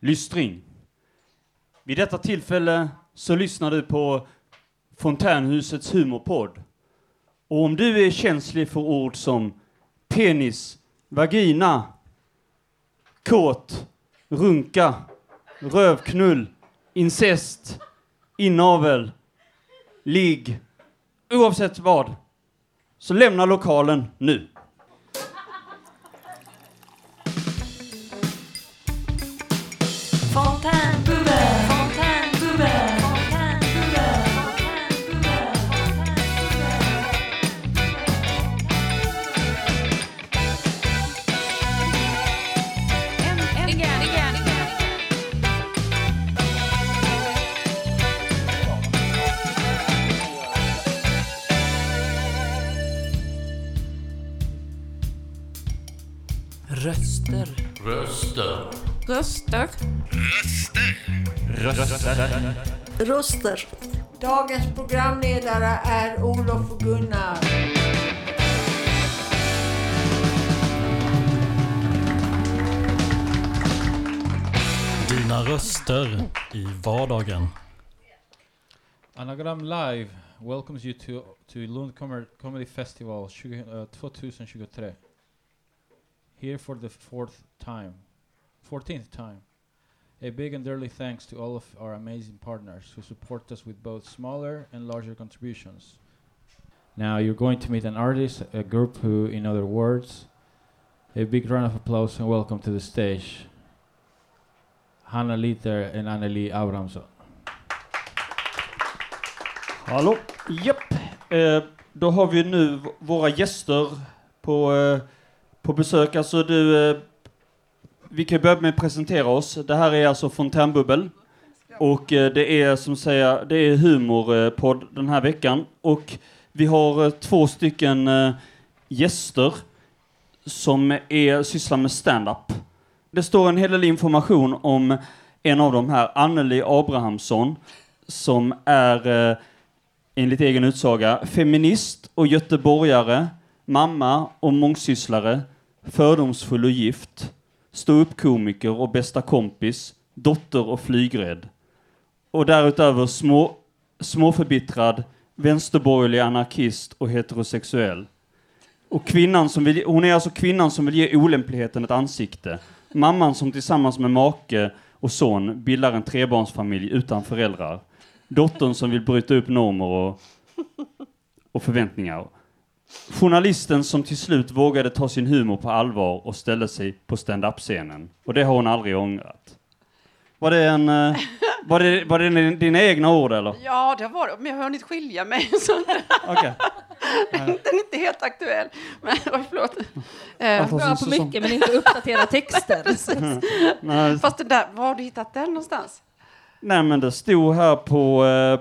lystring. Vid detta tillfälle så lyssnar du på Fontänhusets humorpodd. Och om du är känslig för ord som penis, vagina, kåt, runka, rövknull, incest, inavel, ligg, oavsett vad, så lämna lokalen nu. Röster. Röster. Dagens programledare är Olof och Gunnar. Dina röster i vardagen. Anagram Live welcomes you to, to Lund Comedy Festival 20, uh, 2023. Here for the fourth time, 14th time. A big and early thanks to all of our amazing partners who support us with both smaller and larger contributions. Now you're going to meet an artist, a group who, in other words, a big round of applause and welcome to the stage, Hanna Liter and Anneli Abrahamsson. Hallå? Japp. Eh, då har vi nu v- våra gäster på, eh, på besök. Alltså du, eh, vi kan börja med att presentera oss. Det här är alltså Fontänbubbel. Och eh, det är som säga, det är humorpodd den här veckan. Och vi har eh, två stycken eh, gäster som är, sysslar med stand-up. Det står en hel del information om en av dem här, Anneli Abrahamsson, som är enligt egen utsaga feminist och göteborgare, mamma och mångsysslare, fördomsfull och gift, ståuppkomiker och bästa kompis, dotter och flygrädd. Och därutöver små, småförbittrad, vänsterborgerlig anarkist och heterosexuell. Och kvinnan som vill, hon är alltså kvinnan som vill ge olämpligheten ett ansikte. Mamman som tillsammans med make och son bildar en trebarnsfamilj utan föräldrar. Dottern som vill bryta upp normer och, och förväntningar. Journalisten som till slut vågade ta sin humor på allvar och ställde sig på stand-up-scenen. Och det har hon aldrig ångrat. Var det, en, eh, var det, var det din- dina egna ord eller? Ja, det var det. Men jag har hunnit skilja mig, så Okej. den är inte helt aktuell. Men, förlåt. Eh, Varför Bra på mycket men inte uppdatera texter. Nej, Fast den där, var har du hittat den någonstans? nej men det stod här på eh,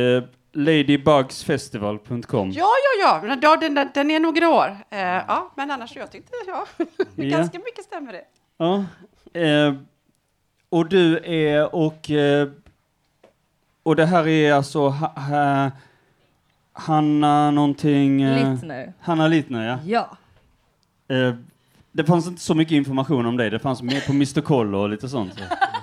eh, ladybugsfestival.com. Ja, ja, ja, den, den, den är några år. Eh, ja, men annars, jag tyckte, ja, Ja. ganska mycket stämmer det. Ja. Eh, och du är och eh, och det här är alltså ha, ha, Hanna någonting eh, Littner. Hanna Littner ja. Ja. Eh, det fanns inte så mycket information om dig, det fanns mer på Mr Koll och lite sånt. Så.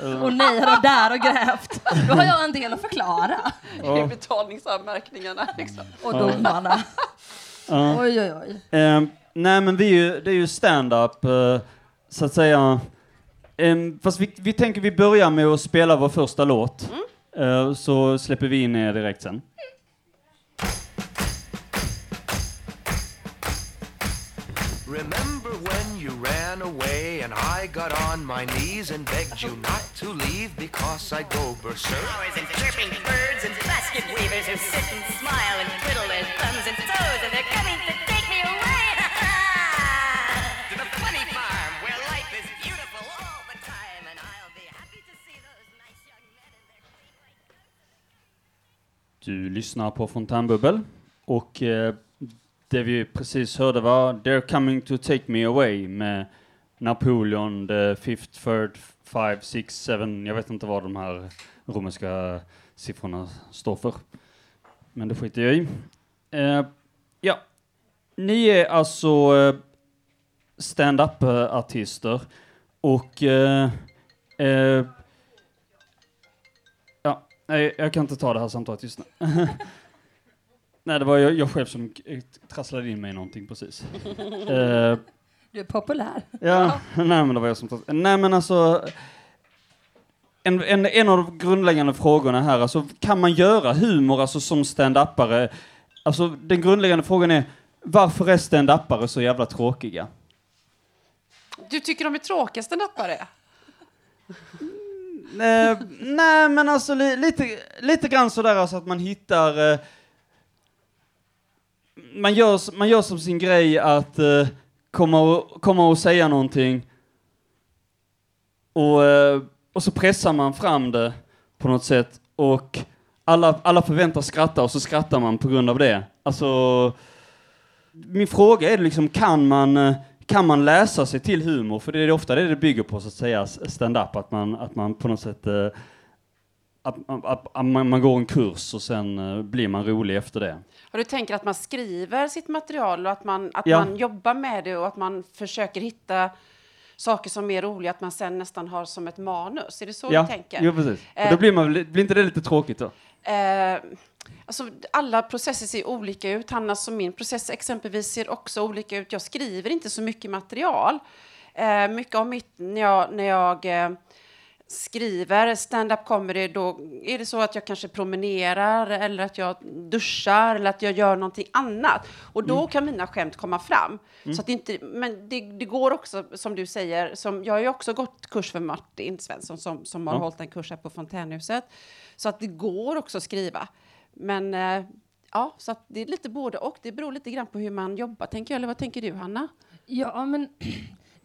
Och nej har de där och grävt. Då har jag en del att förklara. Det är betalningsanmärkningarna. Liksom. Och domarna. Oj, oj, oj. Eh, nej men vi är ju, det är ju stand-up eh, så att säga. Em, fast vi, vi tänker vi börjar med att spela vår första låt. Eh, så släpper vi in er direkt sen. Remember got on my knees and begged you not to leave because I'd go berserk? flowers and chirping birds and basket weavers who sit and smile and twiddle their thumbs and toes and they're coming to take me away to the funny farm where life is beautiful all the time and I'll be happy to see those nice young men and their Du lyssnar på Fontänbubbel och eh, det vi precis hörde var They're coming to take me away med Napoleon, the fifth, third, five, six, seven. Jag vet inte vad de här romerska siffrorna står för. Men det skiter jag i. Eh, ja, ni är alltså eh, stand-up-artister och... Eh, eh, ja, nej, jag kan inte ta det här samtalet just nu. nej, det var jag, jag själv som trasslade in mig i någonting precis. Du är populär. Ja, nej men det var jag som tog... Nej men alltså... En, en, en av de grundläggande frågorna här, alltså kan man göra humor alltså som stand-upare? Alltså den grundläggande frågan är, varför är stand-upare så jävla tråkiga? Du tycker de är tråkiga stand-upare? Eh, nej men alltså li, lite, lite grann sådär alltså att man hittar... Eh, man, gör, man gör som sin grej att eh, komma, och, komma och säga någonting och, eh, och så pressar man fram det på något sätt och alla, alla förväntas skratta och så skrattar man på grund av det. Alltså, min fråga är liksom, kan man, eh, kan man läsa sig till humor? För det är ofta det det bygger på, så att säga, stand-up, att man, att man på något sätt eh, att, att, att man, man går en kurs och sen blir man rolig efter det. Och du tänker att man skriver sitt material och att man, att Ja. man jobbar med det och att man försöker hitta saker som är roliga, att man sen nästan har som ett manus. Är det så ja, du tänker? jo precis. Eh. då blir, man, blir inte det lite tråkigt då? Eh, alltså, alla processer ser olika ut. Hannas och min process exempelvis ser också olika ut. Jag skriver inte så mycket material. Eh, mycket av mitt, när jag, när jag eh, skriver stand-up comedy, då är det så att jag kanske promenerar eller att jag duschar eller att jag gör någonting annat. Och då kan mina skämt komma fram. Så att det inte, men det, det går också, som du säger, som, jag har ju också gått kurs för Martin Svensson som, som har Ja. hållit en kurs här på Fontänhuset. Så att det går också att skriva. Men eh, ja, så att det är lite både och. Det beror lite grann på hur man jobbar, tänker jag. Eller vad tänker du, Hanna? Ja, men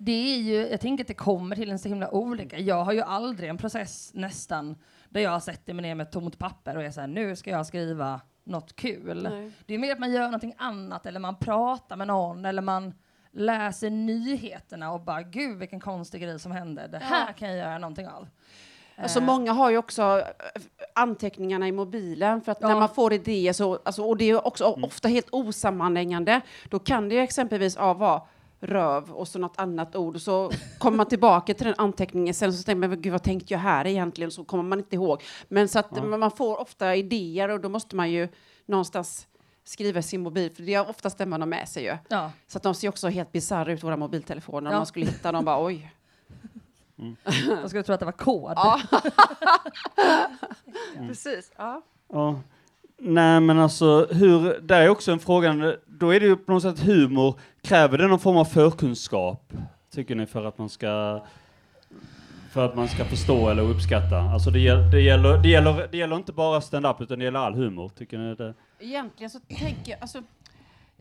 det är ju, jag tänker att det kommer till en så himla olika. Jag har ju aldrig en process nästan där jag sätter mig ner med ett tomt papper och är så här, nu ska jag skriva något kul. Nej. Det är mer att man gör någonting annat eller man pratar med någon eller man läser nyheterna och bara gud vilken konstig grej som hände. Det här kan jag göra någonting av. Alltså Eh, många har ju också eh, anteckningarna i mobilen för att Ja. när man får idéer så, alltså, och det är också ofta helt osammanhängande, då kan det ju exempelvis ja, vara röv och så något annat ord så kommer man tillbaka till den anteckningen sen så tänker man, men gud vad tänkte jag här egentligen? Så kommer man inte ihåg. Men så att man får ofta idéer och då måste man ju någonstans skriva i sin mobil, för det är oftast det man har med sig ju. Ja. Så att de ser också helt bisarra ut, våra mobiltelefoner. Om Ja. man skulle hitta dem bara oj. Jag skulle tro att det var kod. Ja. Precis. Ja. Ja. Nej men alltså, hur, där är också en fråga, då är det ju på något sätt humor, kräver det någon form av förkunskap? Tycker ni för att man ska för att man ska förstå eller uppskatta? Alltså det, det, gäller, det, gäller, det gäller inte bara stand-up utan det gäller all humor, tycker ni det? Egentligen så tänker jag, alltså,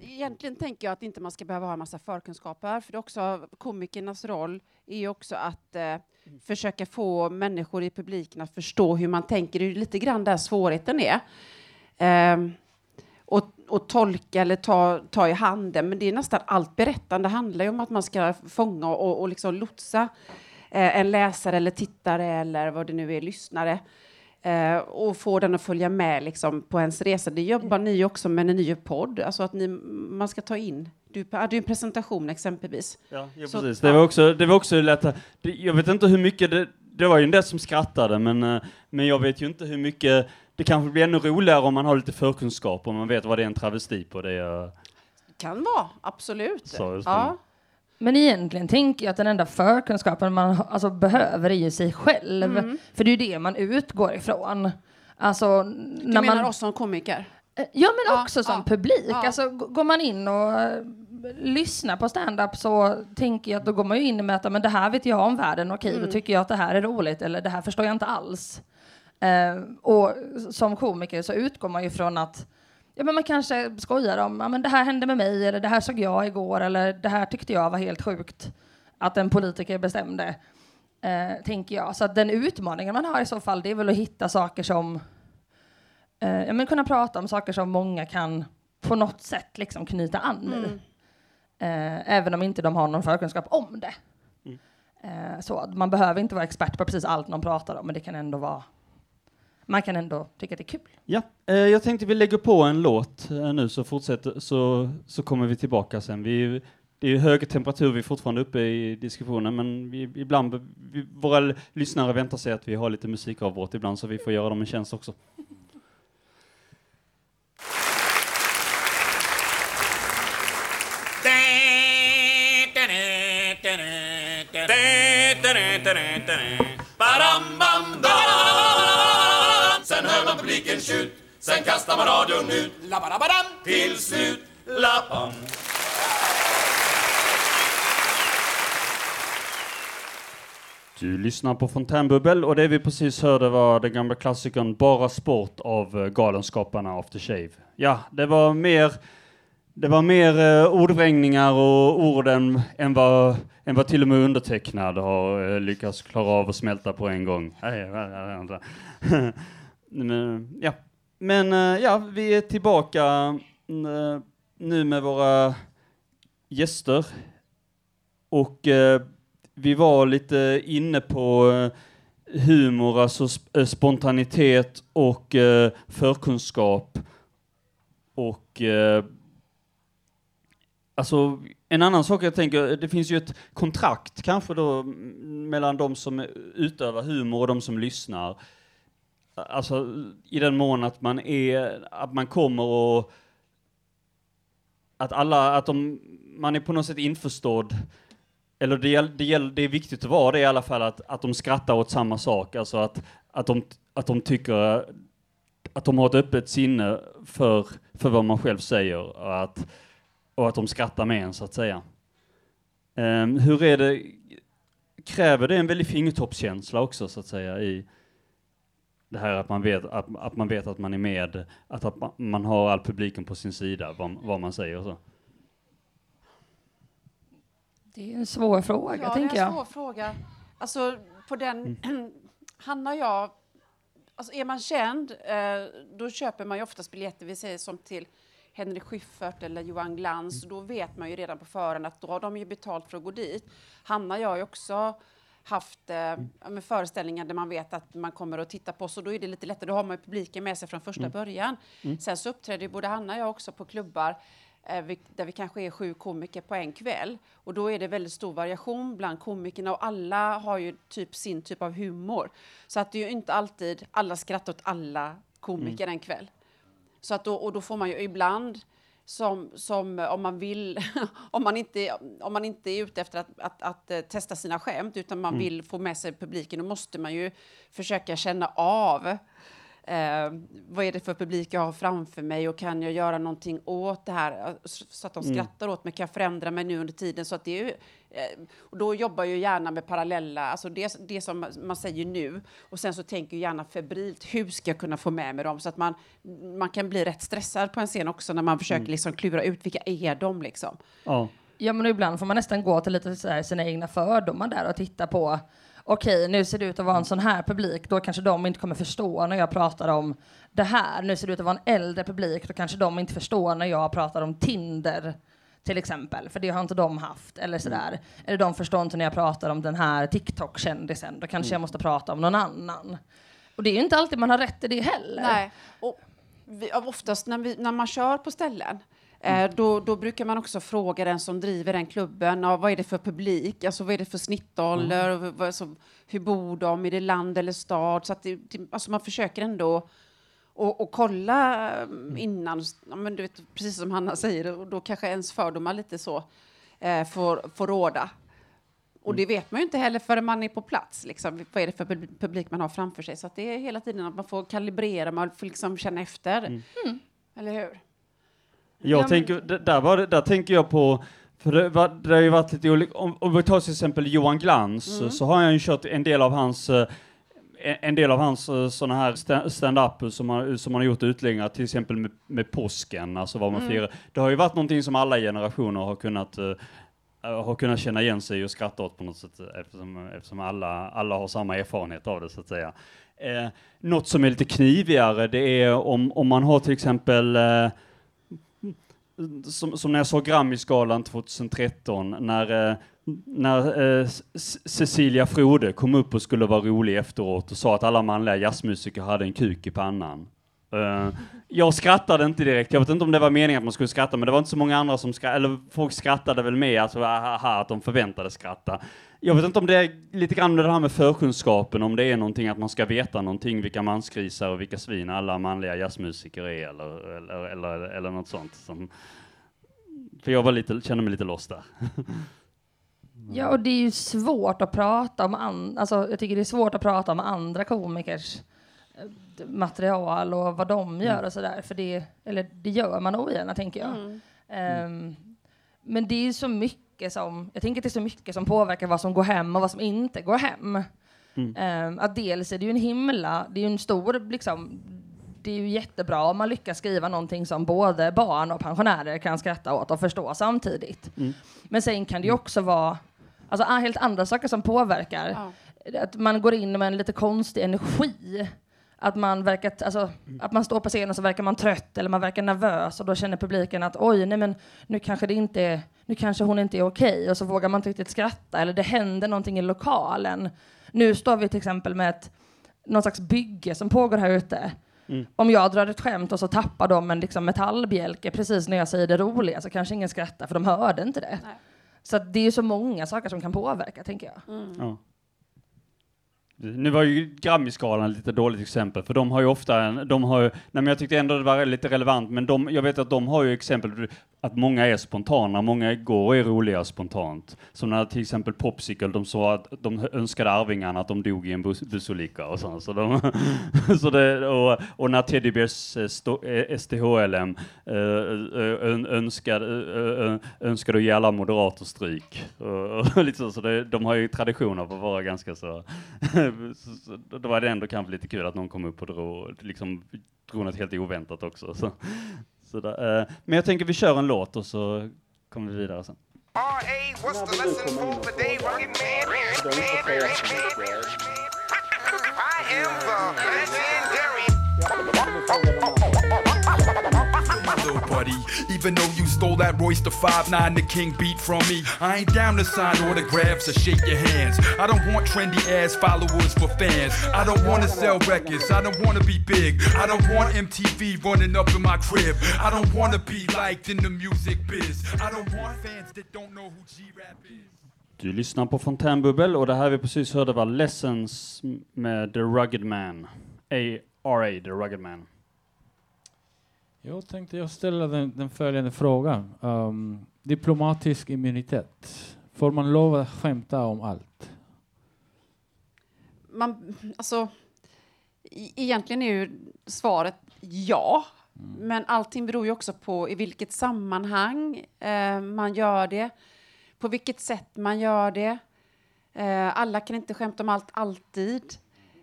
egentligen tänker jag att inte man ska behöva ha en massa förkunskaper, för det är också komikernas roll är ju också att eh, försöka få människor i publiken att förstå hur man tänker. Det är ju lite grann där svårigheten är. Ehm, och, och tolka eller ta, ta i handen, men det är nästan allt berättande handlar ju om att man ska fånga och, och liksom lotsa eh, en läsare eller tittare eller vad det nu är, lyssnare. Eh, och få den att följa med liksom, på ens resa. Det jobbar ni också med när ni gör podd, alltså att ni, man ska ta in. Du hade ju en presentation exempelvis. Ja, ja Så- precis. Det var också, det var också lätt det, Jag vet inte hur mycket det, det var ju en del som skrattade, men, eh, men jag vet ju inte hur mycket, det kanske blir ännu roligare om man har lite förkunskap och man vet vad det är en travesti på det jag Kan vara, absolut. just Ja. Men egentligen tänker jag att den enda förkunskapen man alltså, behöver är ju sig själv. Mm. För det är ju det man utgår ifrån. Alltså, Du när menar man, oss som komiker? Eh, Ja, men Ja, också som ja, publik. ja. Alltså, går man in och eh, lyssnar på stand-up så tänker jag att då går man ju in med att men det här vet jag om världen, okej, Mm. då tycker jag att det här är roligt, eller det här förstår jag inte alls. Eh, och som komiker så utgår man ju från att ja, men man kanske skojar om ja, men det här hände med mig, eller det här såg jag igår, eller det här tyckte jag var helt sjukt att en politiker bestämde. Eh, tänker jag. Så den utmaningen man har i så fall, det är väl att hitta saker som eh, ja, men kunna prata om saker som många kan på något sätt liksom knyta an i. Mm. Eh, även om inte de har någon förkunskap om det. Eh, så man behöver inte vara expert på precis allt någon pratar om, men det kan ändå vara man kan ändå tycka att det är kul. Ja, eh, jag tänkte vi lägger på en låt eh, nu så fortsätter, så, så kommer vi tillbaka sen. Vi, det är hög temperatur, vi är fortfarande uppe i diskussionen, men vi, ibland, vi, våra lyssnare väntar sig att vi har lite musikavbrott ibland, så vi får göra dem en tjänst också. Publiken tjut, sen kastar man radion ut. Labbadabadam! Till slut, lappam. Du lyssnar på Fontänbubbel och det vi precis hörde var den gamla klassikern Bara Sport av eh, Galenskaparna After Shave. Ja, det var mer, det var mer eh, ordvrängningar och ord än, än, vad, än vad till och med undertecknad har eh, lyckats klara av att smälta på en gång. Men, eh, ja. Men eh, ja, vi är tillbaka mm, eh, nu med våra gäster. Och eh, vi var lite inne på eh, humor, alltså sp- eh, spontanitet och förkunskap. Och alltså en annan sak jag tänker, det finns ju ett kontrakt kanske då mellan de som utövar humor och de som lyssnar. Alltså i den mån att man är, att man kommer och att alla, att de, man är på något sätt införstådd. Eller det, det, det är viktigt att vara det i alla fall, att, att de skrattar åt samma sak, alltså att, att, de, att de tycker att de har ett öppet sinne för, för vad man själv säger och att, och att de skrattar med en så att säga. Um, hur är det, kräver det en väldig fingertoppskänsla också så att säga i det här att man vet att, att man vet att man är med, att, att man- har all publiken på sin sida, vad, vad man säger och så. Det är en svår fråga, Ja, tänker det är en jag. svår fråga. Alltså, på den... Hanna och jag... Alltså, är man känd, eh, då köper man ju oftast biljetter, vi säger som till Henrik Schyffert eller Johan Glans. Då vet man ju redan på förhand att då har de ju betalt för att gå dit. Hanna och jag ju också haft eh, föreställningar där man vet att man kommer att titta på, så då är det lite lättare. Då har man publiken med sig från första början. Sen så uppträder både Hanna och jag också på klubbar eh, vi, där vi kanske är sju komiker på en kväll. Och då är det väldigt stor variation bland komikerna och alla har ju typ sin typ av humor. Så att det är ju inte alltid alla skrattar åt alla komiker en kväll. Så att då, och då får man ju ibland som, som eh, om man vill, om man inte, om man inte är ute efter att, att, att, eh, testa sina skämt utan man vill få med sig publiken, då måste man ju försöka känna av eh, vad är det för publik jag har framför mig och kan jag göra någonting åt det här så att de skrattar åt mig? Kan jag förändra mig nu under tiden? Så att det är ju, eh, och då jobbar jag gärna med parallella, alltså det, det som man säger nu och sen så tänker jag gärna febrilt, hur ska jag kunna få med mig dem? Så att man, man kan bli rätt stressad på en scen också när man försöker liksom klura ut vilka är de liksom. Ja. Ja, men ibland får man nästan gå till lite så här sina egna fördomar där och titta på okej, nu ser det ut att vara en sån här publik, då kanske de inte kommer förstå när jag pratar om det här. Nu ser det ut att vara en äldre publik, då kanske de inte förstår när jag pratar om Tinder till exempel, för det har inte de haft, eller sådär. Eller de förstår inte när jag pratar om den här TikTok-kändisen, då kanske jag måste prata om någon annan. Och det är ju inte alltid man har rätt i det heller. Nej, och vi, oftast när, vi, när man kör på ställen Eh, då, då brukar man också fråga den som driver den klubben, ja, vad är det för publik, alltså vad är det för snittålder, och vad, alltså, hur bor de, är det land eller stad? Så att det, det, alltså man försöker ändå och, och kolla mm, innan, ja, men du vet, precis som Hanna säger, och då kanske ens fördomar lite så eh, får, får råda. Och det vet man ju inte heller förrän man är på plats. Liksom. Vad är det för pub- publik man har framför sig? Så att det är hela tiden att man får kalibrera, man får liksom känna efter. Mm. Eller hur? Jag Ja, tänker, där, var där tänker jag på, för det, var, det har ju varit lite olika, om, om vi tar till exempel Johan Glans, Mm. så har han ju kört en del av hans eh, en del av hans eh, såna här sta- stand-up som han, som han har gjort utläggningar, till exempel med, med påsken, alltså vad man Mm. firar. Det har ju varit någonting som alla generationer har kunnat eh, har kunnat känna igen sig och skratta åt på något sätt eftersom, eftersom alla, alla har samma erfarenhet av det så att säga. Eh, något som är lite knivigare det är om, om man har till exempel eh, som, som när jag såg Grammisgalan 2013 när, eh, när eh, Cecilia Frode kom upp och skulle vara rolig efteråt och sa att alla manliga jazzmusiker hade en kuk i pannan. Uh, jag skrattade inte direkt, jag vet inte om det var meningen att man skulle skratta, men det var inte så många andra som skrattade, eller folk skrattade väl med, alltså aha, att de förväntades skratta. Jag vet inte om det är lite grann det här med förkunskapen, om det är någonting att man ska veta någonting, vilka mansgrisar och vilka svin alla manliga jazzmusiker är, eller, eller, eller, eller något sånt. Som, för jag var lite, kände mig lite lost där. Ja, och det är ju svårt att prata om an- alltså, jag tycker det är svårt att prata om andra komikers eh, material och vad de gör och sådär, för det, eller det gör man ogärna tänker jag. Mm. Ehm, men det är ju så mycket som, jag tänker att det är så mycket som påverkar vad som går hem och vad som inte går hem. Mm. Ehm, att dels är det ju en himla, det är ju en stor liksom, det är ju jättebra om man lyckas skriva någonting som både barn och pensionärer kan skratta åt och förstå samtidigt. Mm. Men sen kan det ju också vara alltså, helt andra saker som påverkar. Ja. Att man går in med en lite konstig energi. Att man, verkar, alltså, att man står på scenen och så verkar man trött eller man verkar nervös och då känner publiken att oj, nej men nu kanske det inte är, nu kanske hon inte är okej och så vågar man inte riktigt skratta eller det händer någonting i lokalen. Nu står vi till exempel med ett, någon slags bygge som pågår här ute. Mm. Om jag drar ett skämt och så tappar de en liksom metallbjälke precis när jag säger det roliga så kanske ingen skrattar för de hörde inte det. Nej. Så att det är så många saker som kan påverka, tänker jag. Mm. Ja. Nu var ju Grammisgalan ett lite dåligt exempel, för de har ju ofta en, de har ju, nej men jag tyckte ändå det var lite relevant, men de, jag vet att de har ju exempel att många är spontana, många går och är roliga spontant. Som när till exempel Popsicle, de sa att de önskade Arvingarna att de dog i en bus, bussolycka och sånt. Så de, så det, och, och när Teddy Bears eh, STHLM eh, eh, önskade, önskade att ge alla moderater stryk. Och, och lite så, så det, de har ju traditioner på att vara ganska så då var det ändå kanske lite kul att någon kom upp och drog, liksom, drog något helt oväntat också. Så, så där, eh, men jag tänker vi kör en låt och så kommer vi vidare sen. R.A., what's the lesson for the day, rugged man? I am the Little buddy, even though you stole that Royce the 5'9 the king beat from me, I ain't down to sign autographs or shake your hands. I don't want trendy ass followers for fans. I don't wanna sell records, I don't wanna be big. I don't want MTV running up in my crib. I don't wanna be liked in the music biz. I don't want fans that don't know who G-Rap is. Du lyssnar på Fontänbubbel och det här vi precis hörde var Lessons med The Rugged Man. A.R.A. The Rugged Man. Jag tänkte jag ställa den, den följande frågan. Um, diplomatisk immunitet. Får man lov att skämta om allt? man, alltså, e- egentligen är ju svaret ja. Men allting beror ju också på i vilket sammanhang eh, man gör det, på vilket sätt man gör det. Eh, alla kan inte skämta om allt alltid.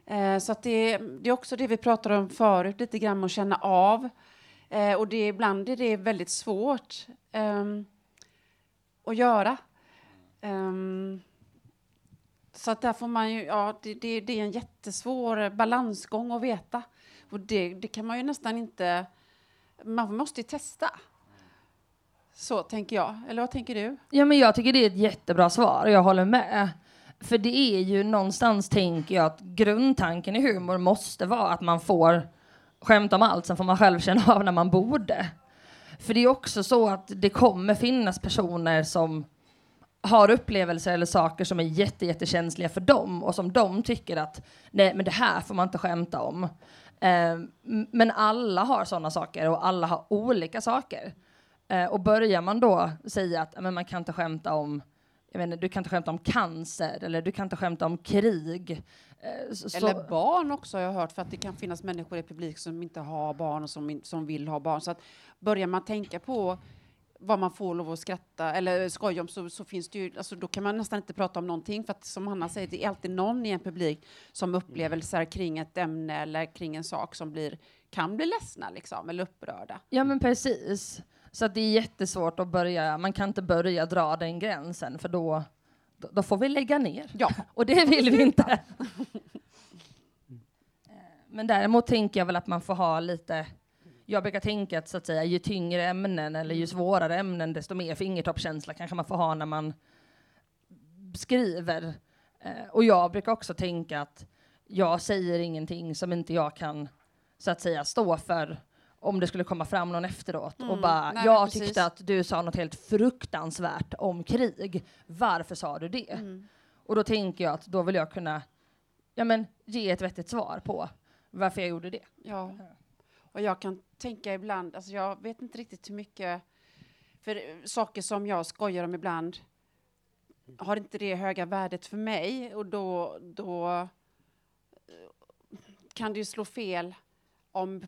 Eh, så det, det är också det vi pratade om förut, lite grann att känna av. Eh, och det, ibland är det väldigt svårt um, att göra. Um, så att där får man ju, ja, det, det, det är en jättesvår balansgång att veta. Och det, det kan man ju nästan inte, man måste ju testa. Så tänker jag. Eller vad tänker du? Ja, men jag tycker det är ett jättebra svar, jag håller med. För det är ju någonstans, tänker jag, att grundtanken i humor måste vara att man får skämta om allt, sen får man själv känna av när man borde. För det är också så att det kommer finnas personer som har upplevelser eller saker som är jätte, jättekänsliga för dem och som de tycker att nej, men det här får man inte skämta om. Eh, men alla har sådana saker och alla har olika saker. Eh, och börjar man då säga att men man kan inte skämta om jag menar, du kan inte skämta om cancer eller du kan inte skämta om krig eh, så- Eller barn också har jag hört, för att det kan finnas människor i publik som inte har barn och som, som vill ha barn. Så att börjar man tänka på vad man får lov att skratta eller skoja om så, så finns det ju, alltså då kan man nästan inte prata om någonting för att som Hanna säger, det är alltid någon i en publik som upplevelser kring ett ämne eller kring en sak som blir, kan bli ledsna liksom, eller upprörda. Ja men precis. Så att det är jättesvårt att börja, man kan inte börja dra den gränsen för då, då, då får vi lägga ner. Ja. Och det vill vi inte. Eh, Men däremot tänker jag väl att man får ha lite, jag brukar tänka att, så att säga, ju tyngre ämnen eller ju svårare ämnen desto mer fingertoppskänsla kanske man får ha när man skriver. Eh, och jag brukar också tänka att jag säger ingenting som inte jag kan så att säga stå för om det skulle komma fram någon efteråt och Mm. bara, Nej, jag precis. tyckte att du sa något helt fruktansvärt om krig. Varför sa du det? Mm. Och då tänker jag att då vill jag kunna ja, men, ge ett vettigt svar på varför jag gjorde det. Ja. Och jag kan tänka ibland, alltså jag vet inte riktigt hur mycket, för eh, saker som jag skojar om ibland har inte det höga värdet för mig och då, då eh, kan det ju slå fel om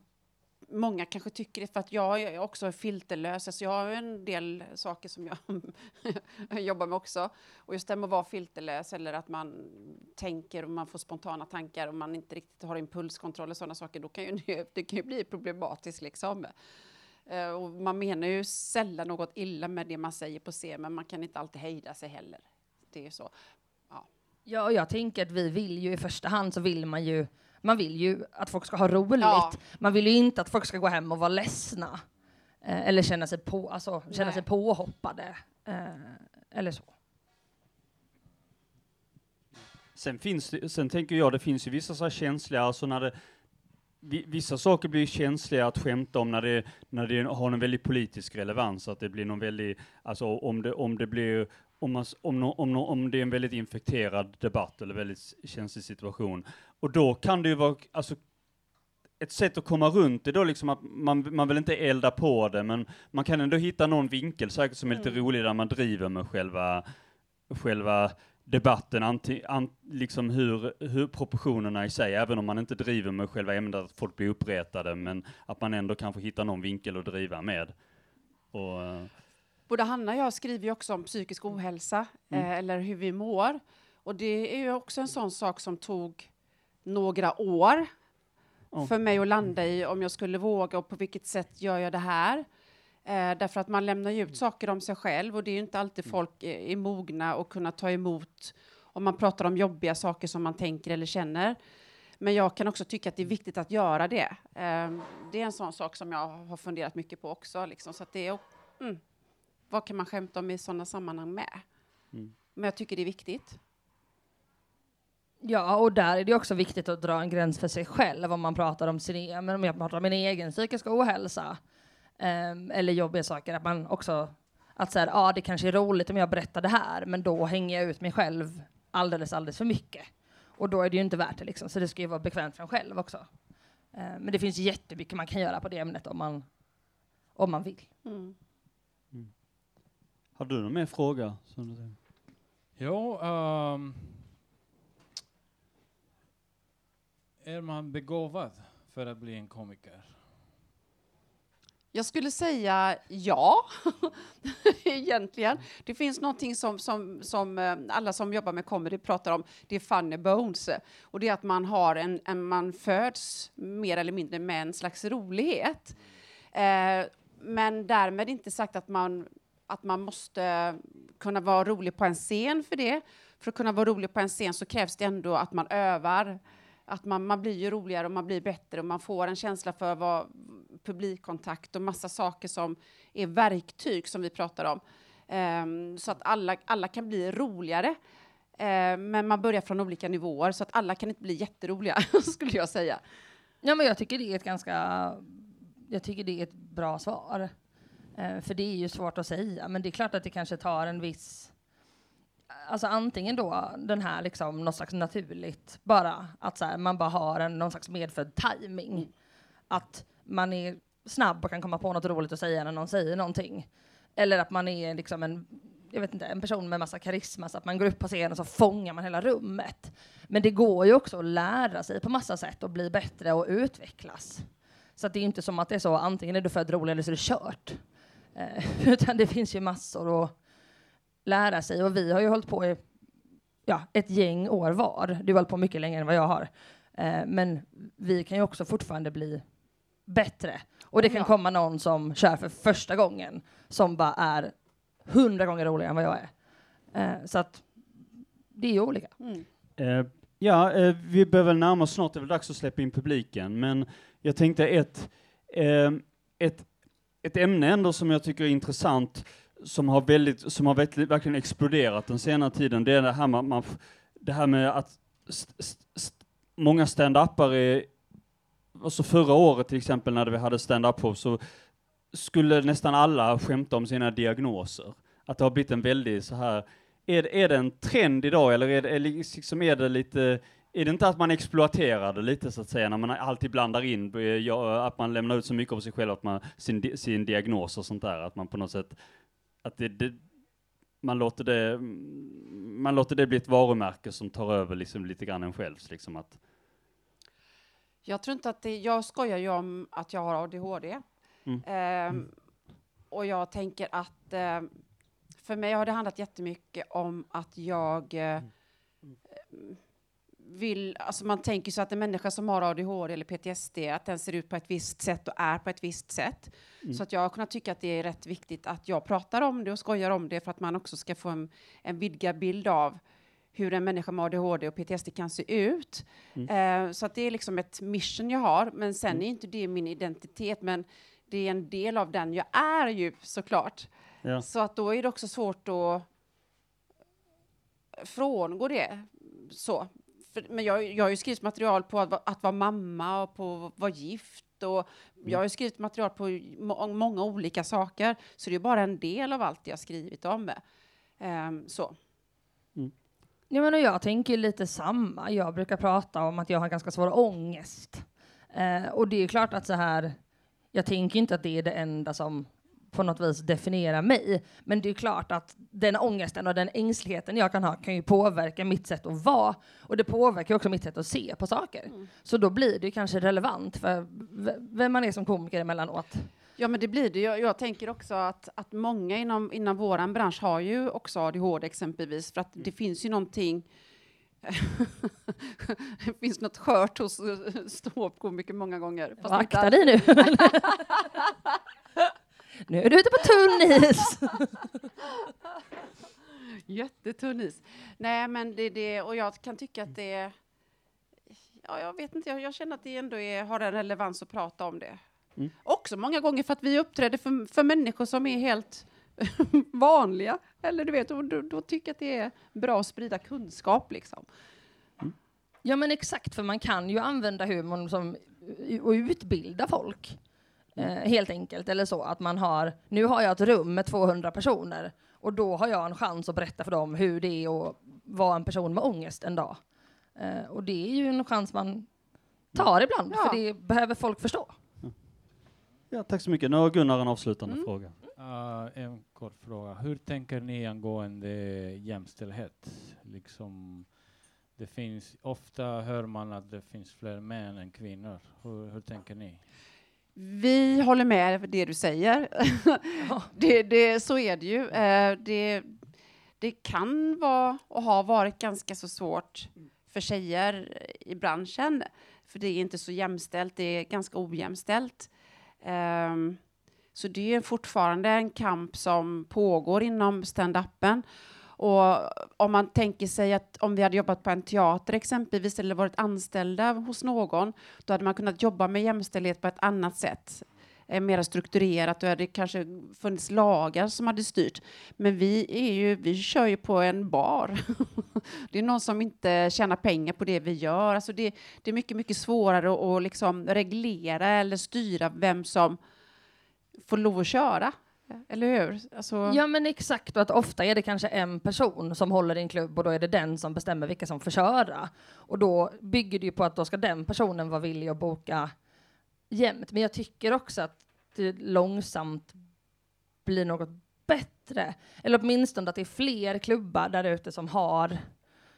många kanske tycker det för att jag är också filterlös. Alltså jag har en del saker som jag jobbar med också. Och just det med att vara filterlös eller att man tänker och man får spontana tankar och man inte riktigt har impulskontroll och sådana saker, då kan ju det, det kan ju bli problematiskt liksom. Eh, och man menar ju sällan något illa med det man säger på scen, men man kan inte alltid hejda sig heller. Det är ju så. Ja. Ja, och jag tänker att vi vill ju i första hand så vill man ju man vill ju att folk ska ha roligt. Ja. Man vill ju inte att folk ska gå hem och vara ledsna. Eh, eller känna sig, på, alltså, känna Nej. sig påhoppade. Eh, eller så. Sen, finns det, sen tänker jag, det finns ju vissa så här känsliga, alltså när det, vi- vissa saker blir känsliga att skämta om när det, när det har en väldigt politisk relevans, att det blir någon väldigt, alltså om det, om det blir, om, man, om, nå- om, nå- om det är en väldigt infekterad debatt eller väldigt känslig situation. Och då kan det ju vara, alltså ett sätt att komma runt det då liksom att man, man vill inte elda på det, men man kan ändå hitta någon vinkel säkert som är lite Mm. rolig där man driver med själva, själva debatten, anti, an, liksom hur, hur proportionerna i sig, även om man inte driver med själva ämnet att folk blir uppretade, men att man ändå kanske hittar någon vinkel att driva med. Och, eh, Både Hanna och jag skriver ju också om psykisk ohälsa, Mm. eh, eller hur vi mår. Och det är ju också en sån sak som tog några år Ja. för mig att landa i om jag skulle våga och på vilket sätt gör jag det här. Eh, därför att man lämnar ju ut saker om sig själv och det är ju inte alltid folk är, är mogna och kunna ta emot om man pratar om jobbiga saker som man tänker eller känner. Men jag kan också tycka att det är viktigt att göra det. Eh, det är en sån sak som jag har funderat mycket på också. Liksom, så det är, mm, vad kan man skämta om i sådana sammanhang med? Mm. Men jag tycker det är viktigt. Ja, och där är det också viktigt att dra en gräns för sig själv om man pratar om sin, e- men om jag pratar om min egen psykiska ohälsa ehm, eller jobbiga saker, att man också att säga, ja, det kanske är roligt om jag berättar det här, men då hänger jag ut mig själv alldeles, alldeles för mycket. Och då är det ju inte värt det liksom, så det ska ju vara bekvämt för en själv också. Ehm, men det finns jättemycket man kan göra på det ämnet om man, om man vill. Mm. har du någon mer fråga? som du tänker? Jo, ehm, är man begåvad för att bli en komiker? Jag skulle säga ja, egentligen. Det finns någonting som, som, som eh, alla som jobbar med comedy pratar om, det är funny bones. Och det är att man, har en, en, man föds mer eller mindre med en slags rolighet. Eh, men därmed inte sagt att man, att man måste kunna vara rolig på en scen för det. För att kunna vara rolig på en scen så krävs det ändå att man övar. Att man, man blir ju roligare och man blir bättre och man får en känsla för vad publikkontakt och massa saker som är verktyg som vi pratar om. Um, så att alla, alla kan bli roligare. Uh, men man börjar från olika nivåer så att alla kan inte bli jätteroliga, skulle jag säga. Ja, men jag tycker det är ett ganska, jag tycker det är ett bra svar. Uh, för det är ju svårt att säga, men det är klart att det kanske tar en viss, alltså antingen då den här liksom något slags naturligt, bara att så här, man bara har en någon slags medfödd timing. Att man är snabb och kan komma på något roligt att säga när någon säger någonting. Eller att man är liksom en, jag vet inte, en person med massa karisma så att man går upp på scen och så fångar man hela rummet. Men det går ju också att lära sig på massa sätt och bli bättre och utvecklas. Så det är inte som att det är så antingen är du född rolig eller så är det kört. Eh, utan det finns ju massor att lära sig och vi har ju hållit på i ja, ett gäng år var. Du har hållit på mycket längre än vad jag har. Eh, men vi kan ju också fortfarande bli bättre. Och det kan Ja. komma någon som kör för första gången som bara är hundra gånger roligare än vad jag är. Eh, så att det är ju olika. Mm. Eh, ja, eh, vi behöver närma oss snart, det är väl dags att släppa in publiken, men jag tänkte ett, eh, ett, ett ämne ändå som jag tycker är intressant, som har, väldigt, som har verkligen, verkligen exploderat den senare tiden, det är det här med, man, det här med att st, st, st, många stand-upare alltså förra året till exempel när vi hade stand-up show så skulle nästan alla skämta om sina diagnoser. Att det har blivit en väldigt så här, är, det- är det en trend idag eller är det, är, liksom, är det lite, är det inte att man exploaterar det lite så att säga, när man alltid blandar in, eh, ja, att man lämnar ut så mycket av sig själv, att man, sin, sin diagnos och sånt där, att man på något sätt, att det, det man låter det, man låter det bli ett varumärke som tar över liksom lite grann en själv, liksom att, Jag tror inte att det, jag skojar ju om att jag har ADHD. Mm. Ehm, och jag tänker att eh, för mig har det handlat jättemycket om att jag eh, vill, alltså man tänker så att en människa som har ADHD eller PTSD, att den ser ut på ett visst sätt och är på ett visst sätt. Mm. Så att jag har kunnat tycka att det är rätt viktigt att jag pratar om det och skojar om det för att man också ska få en, en vidgad bild av hur en människa med ADHD och PTSD kan se ut. Eh, så att det är liksom ett mission jag har, men sen är inte det min identitet, men det är en del av den jag är ju såklart. Ja. Så att då är det också svårt att frångå det. Så. För, men jag, jag har ju skrivit material på att, att vara mamma och på att vara gift och jag har ju skrivit material på må, många olika saker, så det är bara en del av allt jag skrivit om. Ehm, så. Ja, men och jag tänker lite samma. Jag brukar prata om att jag har ganska svår ångest. Eh, och det är klart att så här, jag tänker inte att det är det enda som på något vis definierar mig. Men det är klart att den ångesten och den ängsligheten jag kan ha kan ju påverka mitt sätt att vara. Och det påverkar också mitt sätt att se på saker. Så då blir det kanske relevant för vem man är som komiker emellanåt. Ja, men det blir det. Jag, jag tänker också att, att många inom, inom vår bransch har ju också ADHD exempelvis, för att det finns ju någonting det finns något skört hos ståuppkomiker många gånger. fast Akta dig nu. nu är du ute på tunn is. Jättetunn is. Nej, men det är det, och jag kan tycka att det är... Ja, jag vet inte, jag, jag känner att det ändå är, har en relevans att prata om det. Mm. Också många gånger för att vi uppträder för, för människor som är helt vanliga. Eller du vet, och då, då tycker jag att det är bra att sprida kunskap liksom. Ja men exakt, för man kan ju använda humorn som och utbilda folk. Eh, helt enkelt, eller så att man har, nu har jag ett rum med 200 personer och då har jag en chans att berätta för dem hur det är att vara en person med ångest en dag. Eh, och det är ju en chans man tar ibland, Ja. för det behöver folk förstå. ja tack så mycket. Nu har Gunnar en avslutande Mm. fråga. Uh, en kort fråga. Hur tänker ni angående jämställdhet? Liksom, det finns, ofta hör man att det finns fler män än kvinnor. Hur, hur tänker ni? Vi håller med det du säger. det, det, så är det ju. Eh, det, det kan vara och har varit ganska så svårt för tjejer i branschen. För det är inte så jämställt, det är ganska ojämställt. Ehm, så det är fortfarande en kamp som pågår inom stand-upen. Och om man tänker sig att om vi hade jobbat på en teater exempelvis eller varit anställda hos någon, då hade man kunnat jobba med jämställdhet på ett annat sätt. Eh, mer strukturerat, då hade det kanske funnits lagar som hade styrt. Men vi, är ju, vi kör ju på en bar. det är någon som inte tjänar pengar på det vi gör. Alltså det, det är mycket, mycket svårare att, att liksom reglera eller styra vem som får lov att köra. Eller hur? Alltså, Ja men exakt, och att ofta är det kanske en person som håller i en klubb och då är det den som bestämmer vilka som får köra. Och då bygger det ju på att då ska den personen vara villig att boka jämt. Men jag tycker också att det långsamt blir något bättre. Eller åtminstone att det är fler klubbar där ute som har,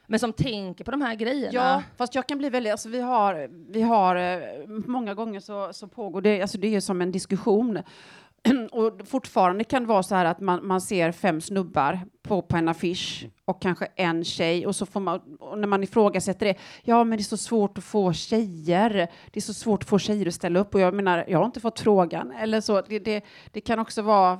men som tänker på de här grejerna. Ja, fast jag kan bli väldigt, alltså vi har, vi har eh, många gånger så, så pågår det, alltså det är som en diskussion. Och fortfarande kan det vara så här att man, man ser fem snubbar på, på en affisch och kanske en tjej och så får man, när man ifrågasätter det, ja men det är så svårt att få tjejer, det är så svårt att få tjejer att ställa upp och jag menar, jag har inte fått frågan eller så, det, det, det kan också vara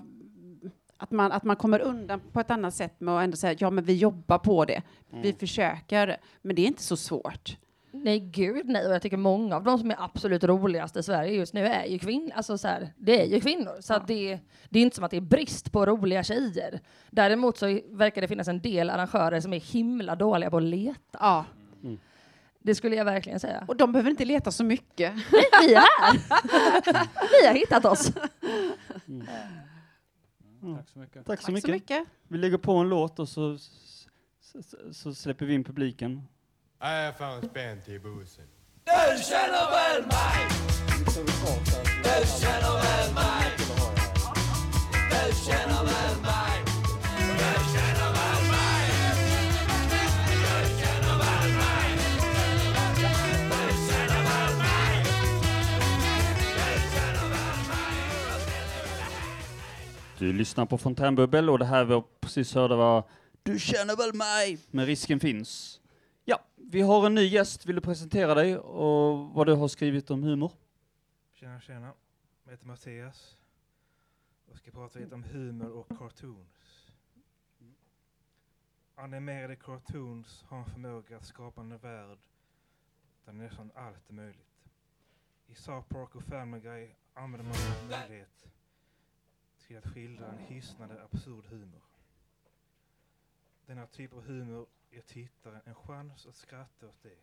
att man, att man kommer undan på ett annat sätt med att ändå säga ja men vi jobbar på det, vi Mm. försöker, men det är inte så svårt. Nej, gud nej. Och jag tycker många av de som är absolut roligast i Sverige just nu är ju kvinnor. Alltså så här, det är ju kvinnor. Så att det, det är inte som att det är brist på roliga tjejer. Däremot så verkar det finnas en del arrangörer som är himla dåliga på att leta. Ja. Det skulle jag verkligen säga. Och de behöver inte leta så mycket. Nej, vi är här! vi har hittat oss. Mm. Tack så mycket. Tack så Tack mycket. så mycket. Vi lägger på en låt och så, så, så släpper vi in publiken. Have found spent i bussen. Du känner väl mig? Du känner väl mig? Du känner väl mig? Du känner väl mig? Du känner väl mig? Du känner väl mig? Du känner väl mig? Du lyssnar på Fontänbubbel och det här vi precis hörde var Du känner väl mig? Men risken finns. Vi har en ny gäst. Vill du presentera dig och vad du har skrivit om humor? Tjena, tjena. Jag heter Mattias och ska prata lite om humor och cartoons. Animerade cartoons har en förmåga att skapa en värld där nästan allt är möjligt. I South Park och Family Guy använder man möjlighet till att skildra en hisnande absurd humor. Denna typ av humor ger tittaren en chans att skratta åt det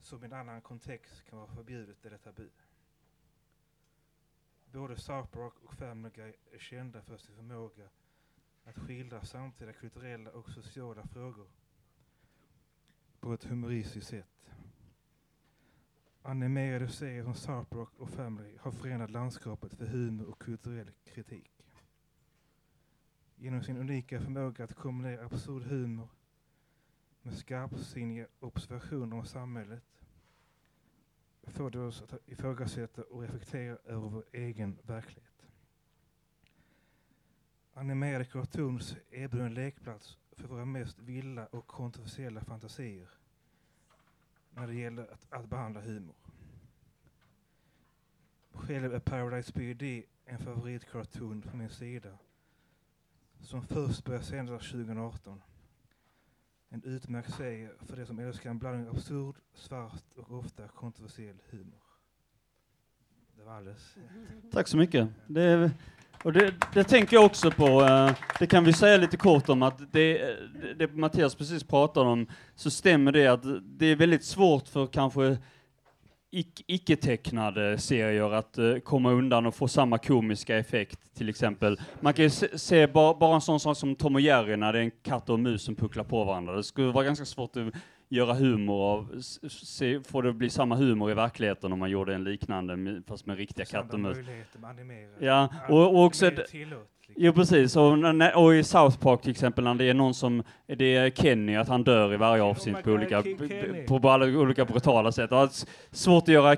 som i en annan kontext kan vara förbjudet eller tabu. Både South Park och Family Guy är kända för sin förmåga att skildra samtida kulturella och sociala frågor på ett humoristiskt sätt. Animerade serier som South Park och Family har förenat landskapet för humor och kulturell kritik. Genom sin unika förmåga att kombinera absurd humor med skarpsinniga observationer om samhället får det oss att ifrågasätta och reflektera över vår egen verklighet. Animerade cartoons erbjuder en lekplats för våra mest vilda och kontroversiella fantasier när det gäller att, att behandla humor. Själv är Paradise BD en favoritcartoon från min sida som först började sändas 2018. En utmärkt serie för de som älskar en blandning av absurd, svart och ofta kontroversiell humor. Det var alldeles. Tack så mycket. Det, och det, det tänker jag också på. Eh, det kan vi säga lite kort om att det, det Mattias precis pratade om, så stämmer det att det är väldigt svårt för kanske ic- icke-tecknade serier att eh, komma undan och få samma komiska effekt, till exempel. Man kan ju se, se ba, bara en sån sak som Tom och Jerry när det är en katt och en mus som pucklar på varandra. Det skulle vara ganska svårt att göra humor av, se, få det bli samma humor i verkligheten om man gjorde en liknande, fast med riktiga katt och mus. Ja, och, och också... tillåt, Jo precis, och, och i South Park till exempel när det är någon som, det är Kenny, att han dör i varje avsnitt på my olika, på, på alla olika brutala sätt. Och svårt att göra,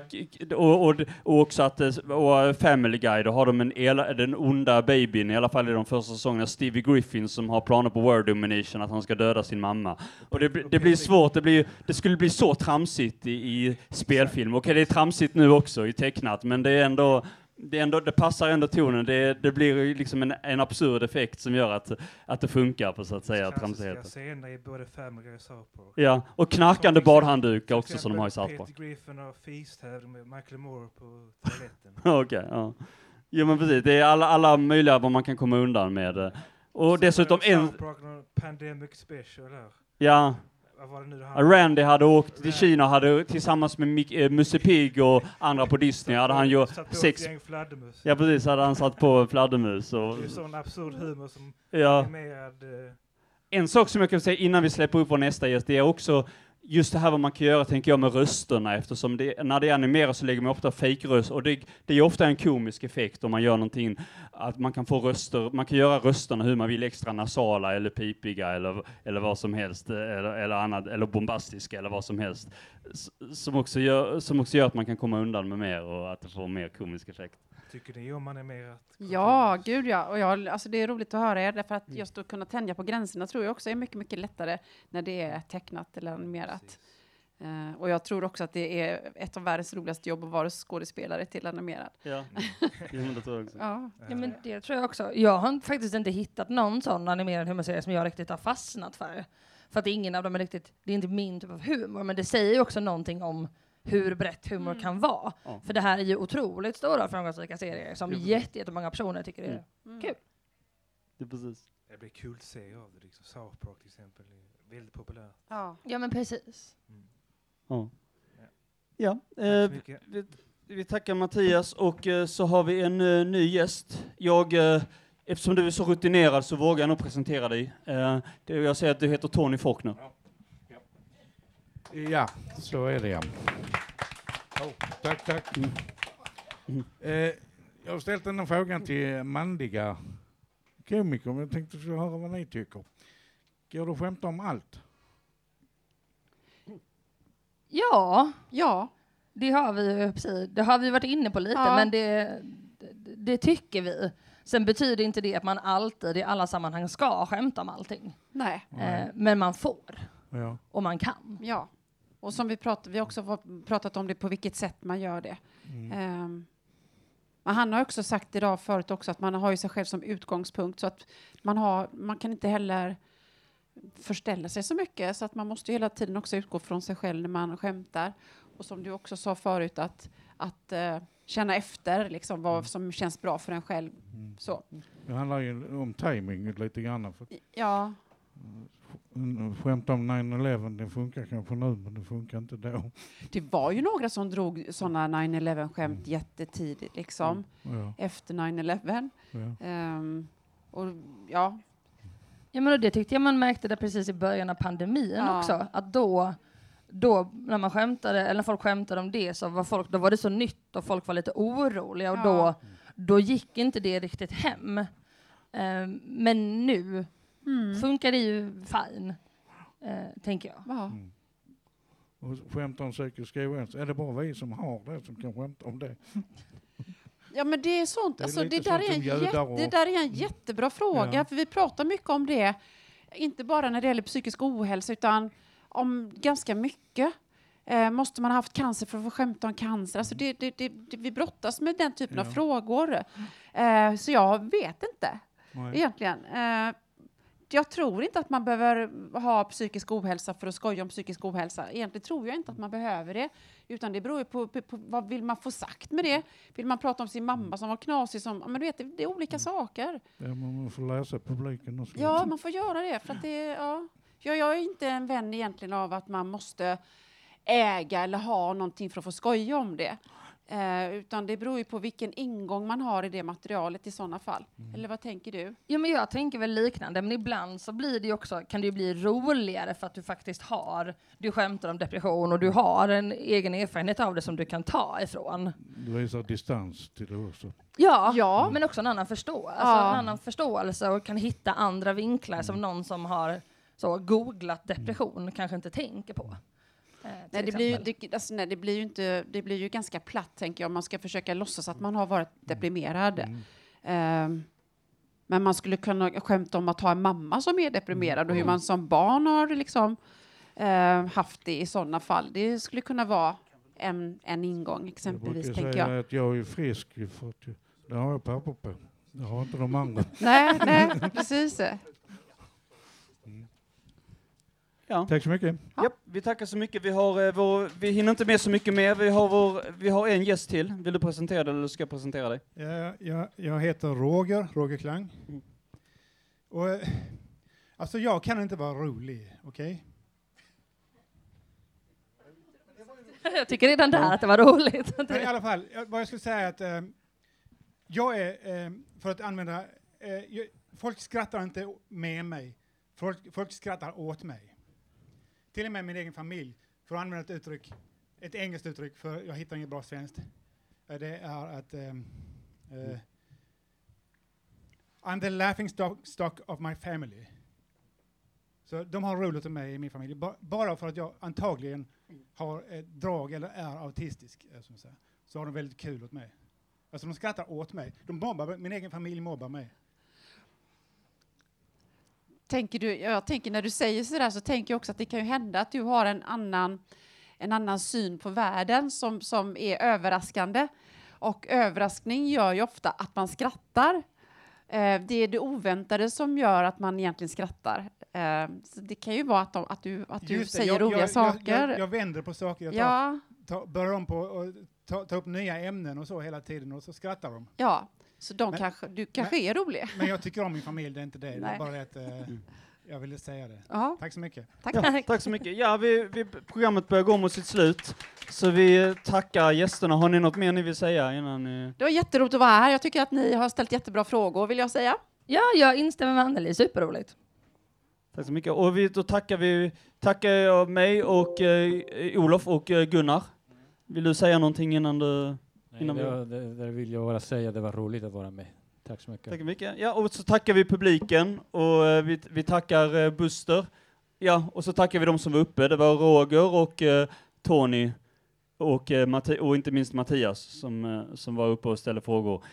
och, och, och också att, det- och Family Guy, då har de en ela, den onda babyn, i alla fall i de första säsongerna, Stevie Griffin som har planer på World Domination, att han ska döda sin mamma. Och det, blir- det blir svårt, det, blir, det skulle bli så tramsigt i, i spelfilm. Okej, det är tramsigt nu också i tecknat, men det är ändå det, ändå, det passar ändå tonen, det, det blir liksom en, en absurd effekt som gör att, att det funkar på så att säga tramsigheten. scener i både Family och Park. Ja, och knarkande badhanddukar också som de har i South Park. Peter Griffin har feast med Michael Moore på toaletten. Okej, ja. Jo men precis, det är alla, alla möjliga vad man kan komma undan med. Och dessutom en, pandemic special där. ja, Randy hade åkt till Kina, hade tillsammans med Mick, eh, Musse Pigg och andra på Disney, hade han ju sex... Ja precis, hade han satt på fladdermus och... Det är sån absurd humor som Ja. animerad... eh, En sak som jag kan säga innan vi släpper upp vår nästa gäst, det är också just det här vad man kan göra, tänker jag, med rösterna, eftersom det, när det är animerat så lägger man ofta fejkröst, och det, det är ofta en komisk effekt om man gör någonting, att man kan få röster, man kan göra rösterna hur man vill, extra nasala eller pipiga eller, eller vad som helst, eller, eller annat, eller bombastiska eller vad som helst, S- som också, gör, som också gör att man kan komma undan med mer och att det får mer komisk effekt. Tycker ni om animerat? Ja, gud ja. Och jag, alltså det är roligt att höra er, därför att Mm. just att kunna tänja på gränserna tror jag också är mycket, mycket lättare när det är tecknat eller animerat. Eh, och jag tror också att det är ett av världens roligaste jobb att vara skådespelare till animerad. Ja, men det tror jag också. Ja. Ja, men det tror jag också. Jag har faktiskt inte hittat någon sån animerad humorserie som jag riktigt har fastnat för. För att ingen av dem är riktigt, det är inte min typ av humor, men det säger ju också någonting om hur brett humor kan vara. Ja. För det här är ju otroligt stora framgångsrika serier som jätte- jättemånga personer tycker är Mm. kul. Det är precis. Det blir kul serie av det. Liksom. South Park till exempel är väldigt populärt. Ja. Ja men precis. Mm. Ja. Ja, eh, vi, vi tackar Mattias och eh, så har vi en eh, ny gäst. Jag, eh, eftersom du är så rutinerad så vågar jag nog presentera dig. Eh, det, jag säger att du heter Tony Faulkner. Ja, så är det ja. Oh, tack, tack. Eh, jag har ställt den här frågan till manliga komiker, men jag tänkte så höra vad ni tycker. Går det att skämta om allt? Ja. Ja. Det har vi ju precis. Det har vi varit inne på lite, Ja. men det, det, det tycker vi. Sen betyder inte det att man alltid i alla sammanhang ska skämta om allting. Nej. Eh, men man får. Ja. Och man kan. Ja. Och som vi pratade, vi också pratat om det på vilket sätt man gör det. Mm. Ehm, men han har också sagt idag förut också att man har ju sig själv som utgångspunkt så att man, har, man kan inte heller förställa sig så mycket så att man måste ju hela tiden också utgå från sig själv när man skämtar. Och som du också sa förut att, att eh, känna efter liksom vad som känns bra för en själv. Så. Det handlar ju om timing lite grann. För Ja, Mm, Skämt om 9-11, det funkar kanske nu, men det funkar inte då. det var ju några som drog sådana 9-11 skämt jättetidigt liksom. Mm. Ja. Efter 9-11. Ja. Ehm, och ja, Ja, men och det tyckte jag man märkte där precis i början av pandemin Ja. också. Att då, då, när man skämtade, eller när folk skämtade om det, så var folk, då var det så nytt och folk var lite oroliga och Ja. då, då gick inte det riktigt hem. Ehm, men nu Mm. funkar det ju fine, eh, tänker jag. Ja. Mm. Och skämt om psykisk ohälsa, är det bara vi som har det som kan skämta om det? Ja men det är sånt, Det är alltså, det, där sånt är en jätte, och- det där är en jättebra fråga, Ja. för vi pratar mycket om det, inte bara när det gäller psykisk ohälsa, utan om ganska mycket. Eh, måste man ha haft cancer för att få skämta om cancer? Alltså det, det, det, det, vi brottas med den typen av Ja. frågor. Eh, så jag vet inte, Nej. egentligen. Eh, jag tror inte att man behöver ha psykisk ohälsa för att skoja om psykisk ohälsa. Egentligen tror jag inte att man behöver det. Utan det beror ju på, på, på vad vill man få sagt med det. Vill man prata om sin mamma som var knasig? Som, men du vet, det, det är olika saker. Ja, man får läsa publiken och så. Ja, man får göra det. För att det ja. jag, jag är inte en vän egentligen av att man måste äga eller ha någonting för att få skoja om det. Eh, utan det beror ju på vilken ingång man har i det materialet i sådana fall. Eller vad tänker du? Ja, men jag tänker väl liknande, men ibland så blir det ju också, kan det ju bli roligare för att du faktiskt har, du skämtar om depression och du har en egen erfarenhet av det som du kan ta ifrån. Du visar distans till det också. Ja, Ja. men också en annan förståelse, Ja. alltså en annan förståelse och kan hitta andra vinklar Mm. som någon som har så googlat depression kanske inte tänker på. Eh, Nej, det blir, det, alltså, nej, det, blir ju inte, det blir ju ganska platt, tänker jag, om man ska försöka låtsas att man har varit deprimerad. Ehm, men man skulle kunna skämta om att ha en mamma som är deprimerad och hur man som barn har liksom, eh, haft det i sådana fall. Det skulle kunna vara en, en ingång, Jag exempelvis, brukar tänker jag. att jag är frisk, för jag- det har jag papper på. Det har inte de andra. Nej, nej, precis. Ja. Tack så mycket. Japp, vi tackar så mycket. Vi, har, eh, vår, vi hinner inte med så mycket mer. Vi har, vår, vi har en gäst till. Vill du presentera dig eller ska jag presentera dig? Jag, jag, jag heter Roger, Roger Klang. Och, eh, alltså jag kan inte vara rolig, okej? Jag tycker redan där att det var roligt. Men i alla fall, jag- vad jag skulle säga är att eh, jag är, eh, för att använda, eh, jag, folk skrattar inte med mig, folk, folk skrattar åt mig. Till och med min egen familj, för att använda ett uttryck, ett engelskt uttryck, för jag hittar inget bra svenskt. Eh, det är att um, uh, I'm the laughing stock, stock of my family. Så de har roligt med mig i min familj, ba, bara för att jag antagligen har ett drag eller är autistisk. Så har de väldigt kul åt mig. Alltså de skrattar åt mig. De mobbar, min egen familj mobbar mig. Tänker du, jag tänker när du säger sådär så tänker jag också att det kan ju hända att du har en annan, en annan syn på världen som, som är överraskande. Och överraskning gör ju ofta att man skrattar. Eh, det är det oväntade som gör att man egentligen skrattar. Eh, så det kan ju vara att, de, att du, att du Just säger jag- roliga jag, saker. Jag, jag, jag vänder på saker. Jag tar, Ja. tar, börjar om på och ta, ta upp nya ämnen och så hela tiden och så skrattar de. Ja, så de Men- kanske, du kanske men- är rolig. Men jag tycker om min familj, det är inte det. Det är Nej. bara det att... eh, Jag ville säga det. Ja. Tack så mycket. Ja, tack så mycket. Ja, vi, vi, programmet börjar gå mot sitt slut, så vi tackar gästerna. Har ni något mer ni vill säga innan ni... Det var jätteroligt att vara här. Jag tycker att ni har ställt jättebra frågor, vill jag säga. Ja, jag instämmer med Anneli. Superroligt. Tack så mycket. Och vi, då tackar vi, tackar jag mig och eh, Olof och eh, Gunnar. Vill du säga någonting innan du... Nej, det, det, det vill jag bara säga, det var roligt att vara med. Tack så mycket. Tack så mycket. Ja, och så tackar vi publiken och eh, vi, vi tackar eh, Buster. Ja, och så tackar vi de som var uppe. Det var Roger och eh, Tony och, eh, Matti- och inte minst Mattias som, eh, som var uppe och ställde frågor.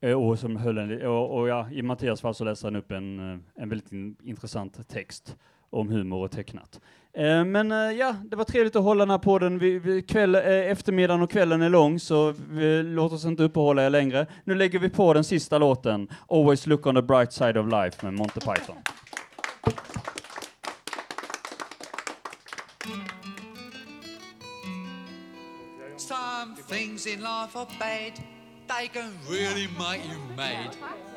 Eh, och som höll en, och, och ja, i Mattias fall så läste han upp en, en väldigt in, intressant text om humor och tecknat. Eh, men eh, ja, det var trevligt att hålla den här podden. Vi, vi, kväll, eh, eftermiddagen och kvällen är lång, så vi, låt oss inte uppehålla er längre. Nu lägger vi på den sista låten, Always Look on the Bright Side of Life med Monty Python. Some things in life are bad, they can really make you mad.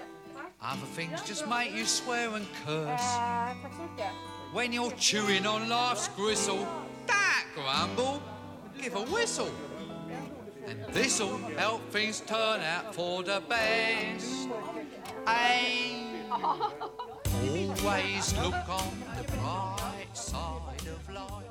Other things just make you swear and curse. When you're chewing on life's gristle, that grumble, give a whistle. And this'll help things turn out for the best. And always look on the bright side of life.